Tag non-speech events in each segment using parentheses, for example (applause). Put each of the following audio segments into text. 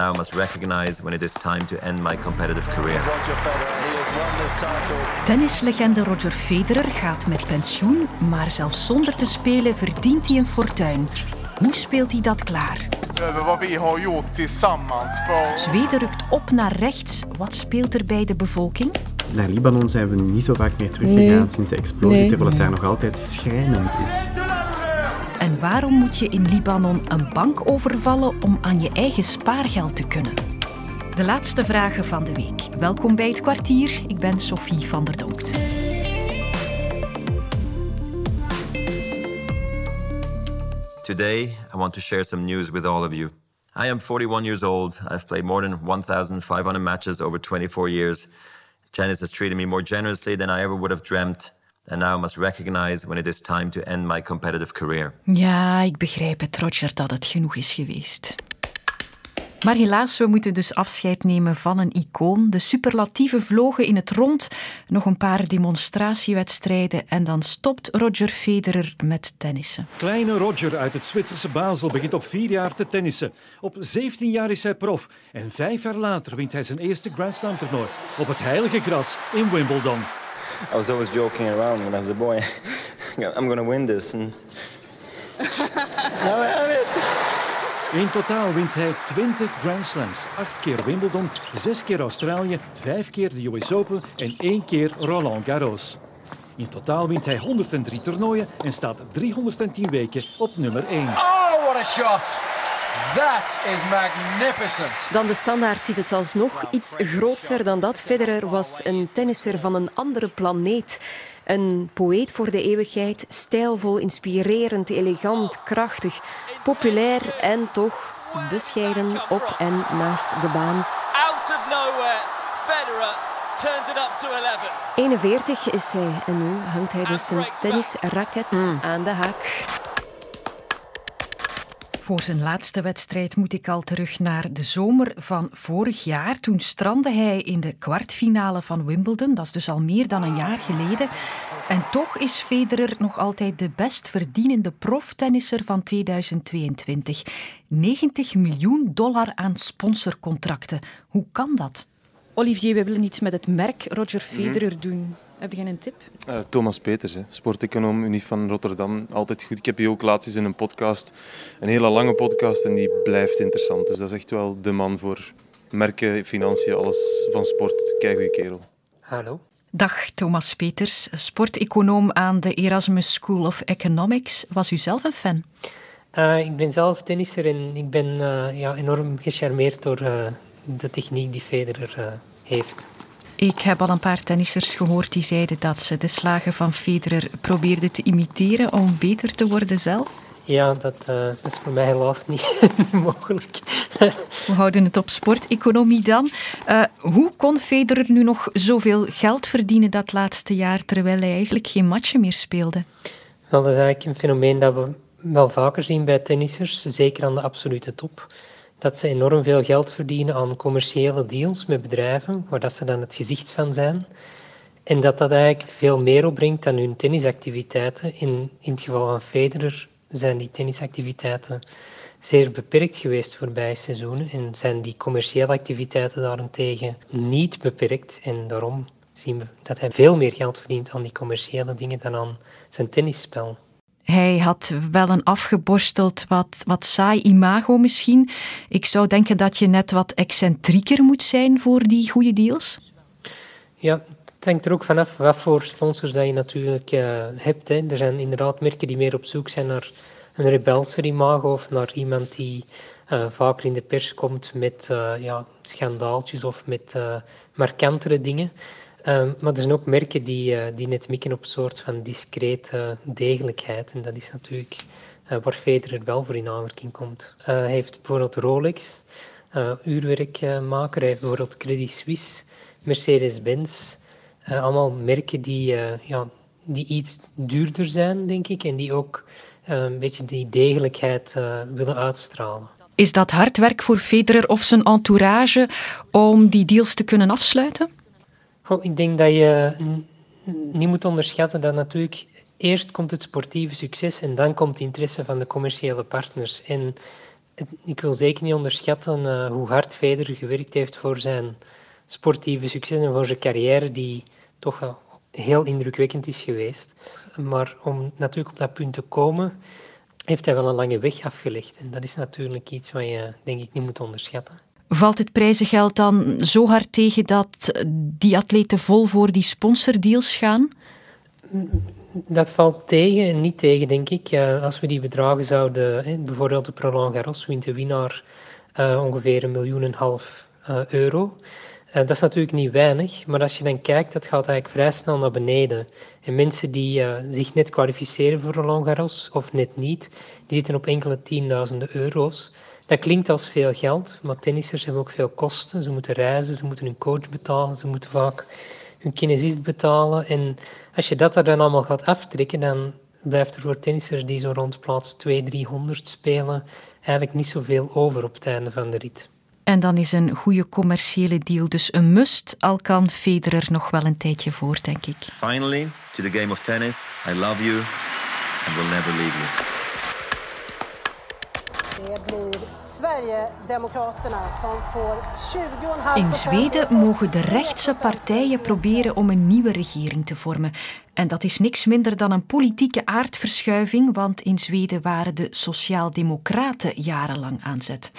now must recognize when it is time to end my competitive career. Tennislegende Roger Federer gaat met pensioen, maar zelfs zonder te spelen verdient hij een fortuin. Hoe speelt hij dat klaar? gjort tillsammans Zweden rukt op naar rechts. Wat speelt er bij de bevolking? Naar Libanon zijn we niet zo vaak meer teruggegaan sinds de explosie, terwijl het daar nog altijd schrijnend is. En waarom moet je in Libanon een bank overvallen om aan je eigen spaargeld te kunnen? De laatste vragen van de week. Welkom bij het kwartier. Ik ben Sophie van der Donkt. Today, I want to share some news with all of you. I am 41 years old. I've played more than 1,500 matches over 24 years. Tennis has treated me more generously than I ever would have dreamt. And now I must recognize when it is time to end my competitive career. Ja, ik begrijp het, Roger, dat het genoeg is geweest. Maar helaas, we moeten dus afscheid nemen van een icoon. De superlatieven vlogen in het rond. Nog een paar demonstratiewedstrijden en dan stopt Roger Federer met tennissen. Kleine Roger uit het Zwitserse Basel begint op vier jaar te tennissen. Op 17 jaar is hij prof en vijf jaar later wint hij zijn eerste Grand Slam toernooi op het heilige gras in Wimbledon. I was always joking around when I was a boy. (laughs) I'm gonna win this. And (laughs) now I have it. In totaal wint hij 20 Grand Slams, acht keer Wimbledon, zes keer Australië, vijf keer de US Open en één keer Roland Garros. In totaal wint hij 103 toernooien en staat 310 weken op nummer 1. Oh, what a shot! That is magnificent. Dan de standaard ziet het alsnog iets grootser dan dat. Federer was een tennisser van een andere planeet. Een poëet voor de eeuwigheid, stijlvol, inspirerend, elegant, krachtig, populair en toch bescheiden op en naast de baan. Out of nowhere, Federer turns it up to 11. 41 is hij en nu hangt hij dus een tennisraket aan de haak. Voor zijn laatste wedstrijd moet ik al terug naar de zomer van vorig jaar. Toen strandde hij in de kwartfinale van Wimbledon. Dat is dus al meer dan een jaar geleden. En toch is Federer nog altijd de best verdienende proftennisser van 2022. 90 miljoen dollar aan sponsorcontracten. Hoe kan dat? Olivier, we willen iets met het merk Roger Federer doen. Heb jij een tip? Eh, Thomas Peters, hè, sporteconoom, Unie van Rotterdam. Altijd goed. Ik heb die ook laatst eens in een podcast. Een hele lange podcast en die blijft interessant. Dus dat is echt wel de man voor merken, financiën, alles van sport. Keigoeie kerel. Hallo. Dag Thomas Peters, sporteconoom aan de Erasmus School of Economics. Was u zelf een fan? Uh, ik ben zelf tennisser en ik ben uh, ja, enorm gecharmeerd door uh, de techniek die Federer heeft. Ik heb al een paar tennissers gehoord die zeiden dat ze de slagen van Federer probeerden te imiteren om beter te worden zelf. Ja, dat, uh, dat is voor mij helaas niet (laughs) mogelijk. (laughs) We houden het op sporteconomie dan. Uh, hoe kon Federer nu nog zoveel geld verdienen dat laatste jaar, terwijl hij eigenlijk geen matchen meer speelde? Wel, dat is eigenlijk een fenomeen dat we wel vaker zien bij tennissers, zeker aan de absolute top dat ze enorm veel geld verdienen aan commerciële deals met bedrijven, waar dat ze dan het gezicht van zijn. En dat dat eigenlijk veel meer opbrengt dan hun tennisactiviteiten. In, in het geval van Federer zijn die tennisactiviteiten zeer beperkt geweest voorbije seizoenen en zijn die commerciële activiteiten daarentegen niet beperkt. En daarom zien we dat hij veel meer geld verdient aan die commerciële dingen dan aan zijn tennisspel. Hij had wel een afgeborsteld, wat, wat saai imago misschien. Ik zou denken dat je net wat excentrieker moet zijn voor die goede deals. Ja, het hangt er ook vanaf wat voor sponsors dat je natuurlijk uh, hebt. Er zijn inderdaad merken die meer op zoek zijn naar een rebelser imago of naar iemand die uh, vaker in de pers komt met uh, ja, schandaaltjes of met markantere dingen. Um, maar er zijn ook merken die, uh, die net mikken op een soort van discrete degelijkheid. En dat is natuurlijk uh, waar Federer wel voor in aanmerking komt. Uh, hij heeft bijvoorbeeld Rolex, uurwerkmaker. hij heeft bijvoorbeeld Credit Suisse, Mercedes-Benz. allemaal merken die, ja, die iets duurder zijn, denk ik. En die ook een beetje die degelijkheid willen uitstralen. Is dat hard werk voor Federer of zijn entourage om die deals te kunnen afsluiten? Ik denk dat je niet moet onderschatten dat natuurlijk eerst komt het sportieve succes en dan komt de interesse van de commerciële partners. En ik wil zeker niet onderschatten uh, hoe hard Federer gewerkt heeft voor zijn sportieve succes en voor zijn carrière, die toch wel heel indrukwekkend is geweest. Maar om natuurlijk op dat punt te komen, heeft hij wel een lange weg afgelegd. En dat is natuurlijk iets wat je, denk ik, niet moet onderschatten. Valt het prijzengeld dan zo hard tegen dat die atleten vol voor die sponsordeals gaan? Dat valt tegen en niet tegen, denk ik. Als we die bedragen zouden... Bijvoorbeeld de Roland Garros wint de winnaar uh, ongeveer een miljoen en een half uh, euro. Uh, dat is natuurlijk niet weinig, maar als je dan kijkt, dat gaat eigenlijk vrij snel naar beneden. En mensen die zich net kwalificeren voor Roland Garros, of net niet, die zitten op enkele tienduizenden euro's. Dat klinkt als veel geld, maar tennissers hebben ook veel kosten. Ze moeten reizen, ze moeten hun coach betalen, ze moeten vaak hun kinesist betalen. En als je dat er dan allemaal gaat aftrekken, dan blijft er voor tennissers die zo rond plaats 200, 300 spelen eigenlijk niet zoveel over op het einde van de rit. En dan is een goede commerciële deal dus een must, al kan Federer nog wel een tijdje voor, denk ik. Finally, to the game of tennis. I love you and will never leave you. In Zweden mogen de rechtse partijen proberen om een nieuwe regering te vormen. En dat is niks minder dan een politieke aardverschuiving, want in Zweden waren de Sociaaldemocraten jarenlang aan zet.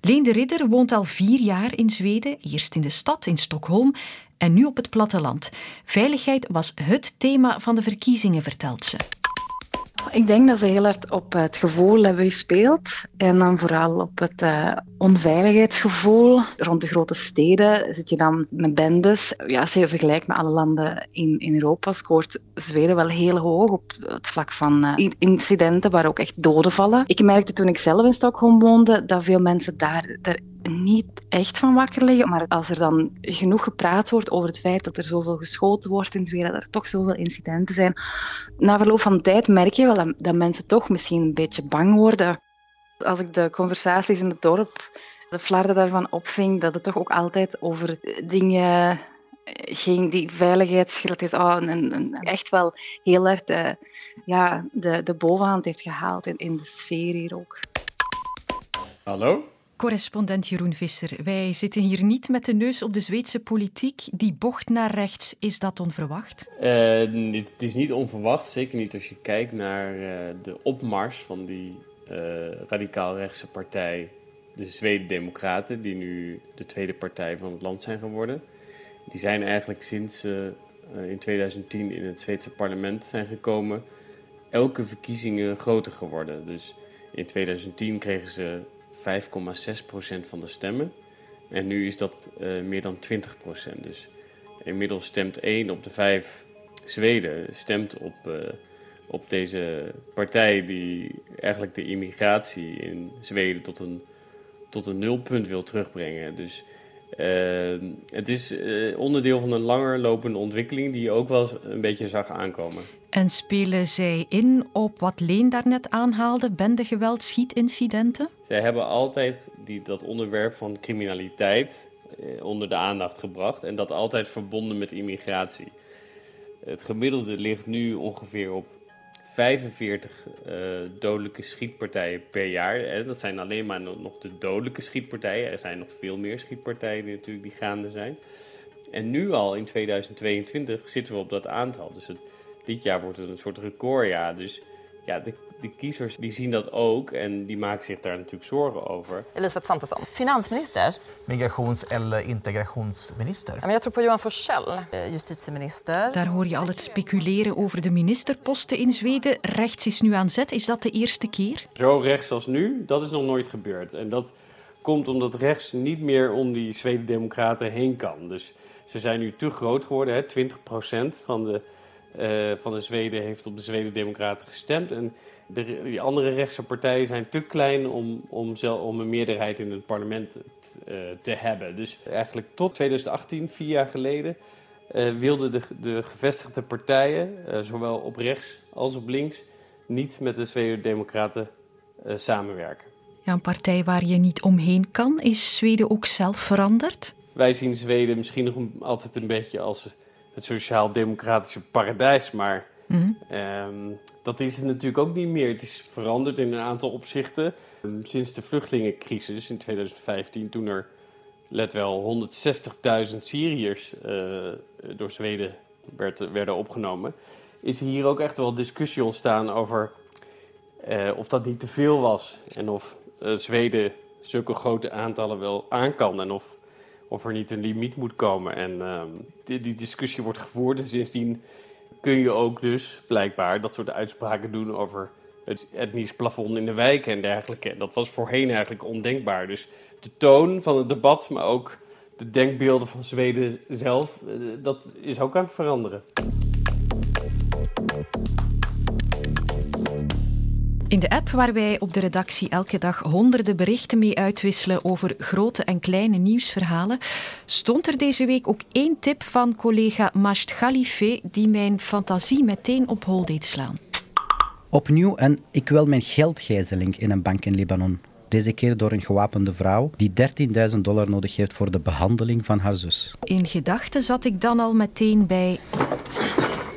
Leen de Ridder woont al vier jaar in Zweden, eerst in de stad in Stockholm en nu op het platteland. Veiligheid was het thema van de verkiezingen, vertelt ze. Ik denk dat ze heel hard op het gevoel hebben gespeeld. En dan vooral op het uh, onveiligheidsgevoel. Rond de grote steden zit je dan met bendes. Ja, als je vergelijkt met alle landen in, in Europa, scoort Zweden wel heel hoog op het vlak van uh, incidenten waar ook echt doden vallen. Ik merkte toen ik zelf in Stockholm woonde dat veel mensen daar, daar niet echt van wakker liggen. Maar als er dan genoeg gepraat wordt over het feit dat er zoveel geschoten wordt in Zweden, dat er toch zoveel incidenten zijn, na verloop van tijd merk je wel dat, mensen toch misschien een beetje bang worden. Als ik de conversaties in het dorp, de flarden daarvan opving, dat het toch ook altijd over dingen ging die veiligheidsgerelateerd oh, en, echt wel heel erg de, ja, de, de bovenhand heeft gehaald in, in de sfeer hier ook. Hallo? Correspondent Jeroen Visser, wij zitten hier niet met de neus op de Zweedse politiek. Die bocht naar rechts, is dat onverwacht? Uh, het is niet onverwacht, zeker niet als je kijkt naar uh, de opmars van die uh, radicaal-rechtse partij, de Zweden Democraten, die nu de tweede partij van het land zijn geworden. Die zijn eigenlijk sinds ze in 2010 in het Zweedse parlement zijn gekomen, elke verkiezingen groter geworden. Dus in 2010 kregen ze 5,6% van de stemmen. En nu is dat uh, meer dan 20%. Dus inmiddels stemt 1 op de 5 Zweden stemt op, uh, op deze partij die eigenlijk de immigratie in Zweden tot een, tot een nulpunt wil terugbrengen. Dus uh, het is onderdeel van een langer lopende ontwikkeling die je ook wel een beetje zag aankomen. En spelen zij in op wat Leen daarnet aanhaalde, bendegeweld, schietincidenten? Zij hebben altijd die, dat onderwerp van criminaliteit eh, onder de aandacht gebracht en dat altijd verbonden met immigratie. Het gemiddelde ligt nu ongeveer op 45 uh, eh, dodelijke schietpartijen per jaar. En dat zijn alleen maar nog de dodelijke schietpartijen. Er zijn nog veel meer schietpartijen die natuurlijk die gaande zijn. En nu al in 2022 zitten we op dat aantal. Dus het, dit jaar wordt het een soort recordjaar. Dus ja, de, de kiezers die zien dat ook en die maken zich daar natuurlijk zorgen over. Elisabeth Svantesson, finansminister. Migrations- eller integrationsminister. Ja, men jag tror på Johan Forssell, eh, justitieminister. Daar hoor je al het speculeren over de ministerposten in Zweden. Rechts is nu aan zet. Is dat de eerste keer? Zo rechts als nu, dat is nog nooit gebeurd. En dat komt omdat rechts niet meer om die Zweden-democraten heen kan. Dus ze zijn nu te groot geworden. Hè? 20% van de uh, van de Zweden heeft op de Zweden-Democraten gestemd. En de, die andere rechtse partijen zijn te klein om, om, om een meerderheid in het parlement uh, te hebben. Dus eigenlijk tot 2018, vier jaar geleden, uh, wilden de, de gevestigde partijen, zowel op rechts als op links, niet met de Zweden-Democraten samenwerken. Ja, een partij waar je niet omheen kan. Is Zweden ook zelf veranderd? Wij zien Zweden misschien nog altijd een beetje als het sociaal-democratische paradijs. Maar Mhm. Ehm, dat is het natuurlijk ook niet meer. Het is veranderd in een aantal opzichten. Ehm, sinds de vluchtelingencrisis in 2015, toen er let wel 160.000 Syriërs uh, door Zweden werd, werden opgenomen, is hier ook echt wel discussie ontstaan over uh, of dat niet te veel was en of uh, Zweden zulke grote aantallen wel aan kan en of, of er niet een limiet moet komen. En uh, die, die, discussie wordt gevoerd en sindsdien kun je ook dus blijkbaar dat soort uitspraken doen over het etnisch plafond in de wijken en dergelijke. Dat was voorheen eigenlijk ondenkbaar. Dus de toon van het debat, maar ook de denkbeelden van Zweden zelf, dat is ook aan het veranderen. In de app waar wij op de redactie elke dag honderden berichten mee uitwisselen over grote en kleine nieuwsverhalen, stond er deze week ook één tip van collega Masht Khalife die mijn fantasie meteen op hol deed slaan. Opnieuw een ik wil mijn geldgijzeling in een bank in Libanon. Deze keer door een gewapende vrouw die 13.000 dollar nodig heeft voor de behandeling van haar zus. In gedachten zat ik dan al meteen bij.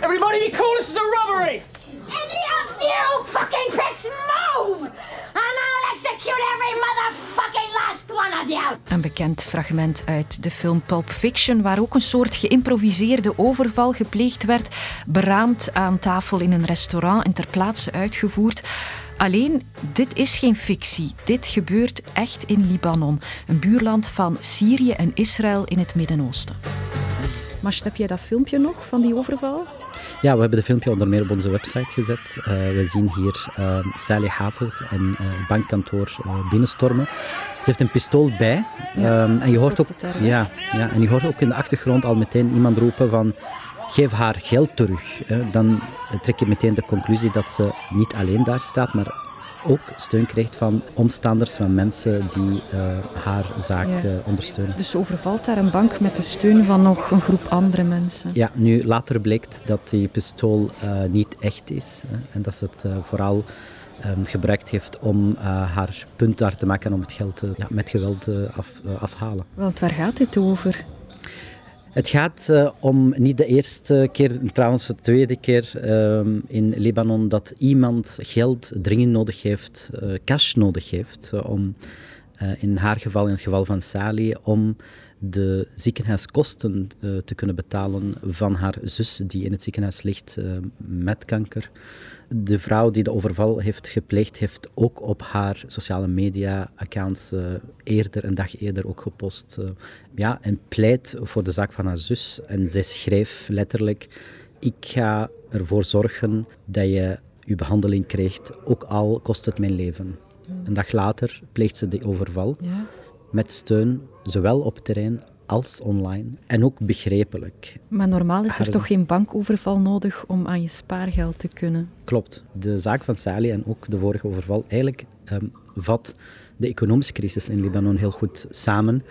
Everybody be cool, this is a robbery! Any of you fucking! And Execute every motherfucking last one of you! Een bekend fragment uit de film Pulp Fiction, waar ook een soort geïmproviseerde overval gepleegd werd, beraamd aan tafel in een restaurant en ter plaatse uitgevoerd. Alleen, dit is geen fictie. Dit gebeurt echt in Libanon, een buurland van Syrië en Israël in het Midden-Oosten. Maar heb jij dat filmpje nog van die overval? Ja, we hebben de filmpje onder meer op onze website gezet. Uh, we zien hier uh, Sally Havels een uh, bankkantoor binnenstormen. Ze heeft een pistool bij. Ja, um, en, je hoort ook, daar, ja, ja, en je hoort ook in de achtergrond al meteen iemand roepen van geef haar geld terug. Dan trek je meteen de conclusie dat ze niet alleen daar staat, maar ook steun krijgt van omstanders, van mensen die uh, haar zaak Ja. uh, ondersteunen. Dus overvalt daar een bank met de steun van nog een groep andere mensen. Ja, nu later blijkt dat die pistool uh, niet echt is hè, en dat ze het vooral um, gebruikt heeft om haar punt daar te maken om het geld ja, met geweld af, afhalen. Want waar gaat dit over? Het gaat uh, om niet de eerste keer, trouwens de tweede keer uh, in Libanon, dat iemand geld dringend nodig heeft, uh, cash nodig heeft, om in haar geval, in het geval van Sally, om de ziekenhuiskosten te kunnen betalen van haar zus die in het ziekenhuis ligt met kanker. De vrouw die de overval heeft gepleegd, heeft ook op haar sociale media-accounts uh, eerder, een dag eerder ook gepost. Ja, en pleit voor de zaak van haar zus. En zij schreef letterlijk: Ik ga ervoor zorgen dat je je behandeling krijgt, ook al kost het mijn leven. Een dag later pleegt ze de overval ja. Met steun, zowel op terrein als online. En ook begrijpelijk. Maar normaal is er Haar- toch geen bankoverval nodig om aan je spaargeld te kunnen? Klopt. De zaak van Sally en ook de vorige overval eigenlijk ehm, vat de economische crisis in Libanon heel goed samen.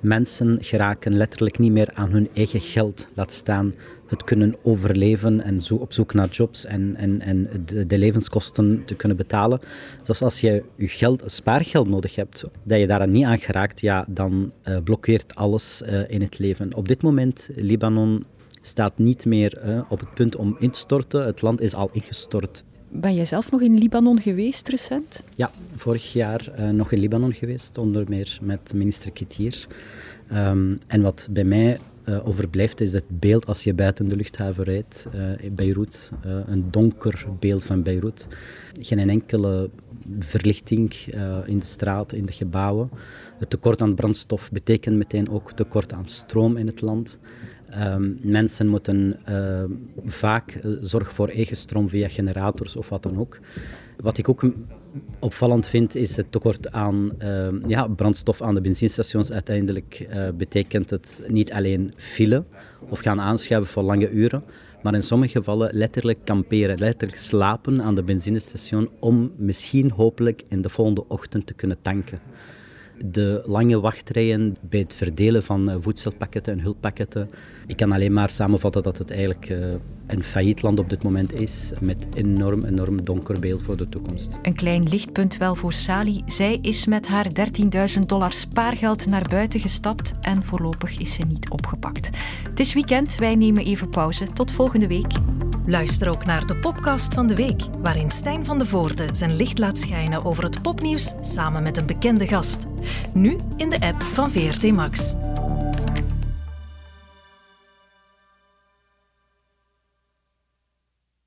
Mensen geraken letterlijk niet meer aan hun eigen geld, laat staan het kunnen overleven en zo op zoek naar jobs en, en, en de, de levenskosten te kunnen betalen. Zelfs als je je geld, spaargeld nodig hebt, dat je daar niet aan geraakt, ja, dan eh, blokkeert alles eh, in het leven. Op dit moment, Libanon staat niet meer eh, op het punt om in te storten. Het land is al ingestort. Ben jij zelf nog in Libanon geweest recent? Ja, vorig jaar uh, nog in Libanon geweest, onder meer met minister Kitier. Um, en wat bij mij uh, overblijft is het beeld als je buiten de luchthaven rijdt uh, in Beirut. een donker beeld van Beirut. Geen enkele verlichting in de straat, in de gebouwen. Het tekort aan brandstof betekent meteen ook tekort aan stroom in het land. Um, mensen moeten vaak zorgen voor eigen stroom via generators of wat dan ook. Wat ik ook opvallend vind, is het tekort aan uh, ja, brandstof aan de benzinestations. Uiteindelijk betekent het niet alleen file of gaan aanschuiven voor lange uren, maar in sommige gevallen letterlijk kamperen, letterlijk slapen aan de benzinestation om misschien hopelijk in de volgende ochtend te kunnen tanken de lange wachtrijen bij het verdelen van voedselpakketten en hulppakketten. Ik kan alleen maar samenvatten dat het eigenlijk uh, een failliet land op dit moment is, met enorm, enorm donker beeld voor de toekomst. Een klein lichtpunt wel voor Sali. Zij is met haar 13.000 dollar spaargeld naar buiten gestapt en voorlopig is ze niet opgepakt. Het is weekend, wij nemen even pauze. Tot volgende week. Luister ook naar de podcast van de week, waarin Stijn van de Voorde zijn licht laat schijnen over het popnieuws samen met een bekende gast. Nu in de app van VRT Max.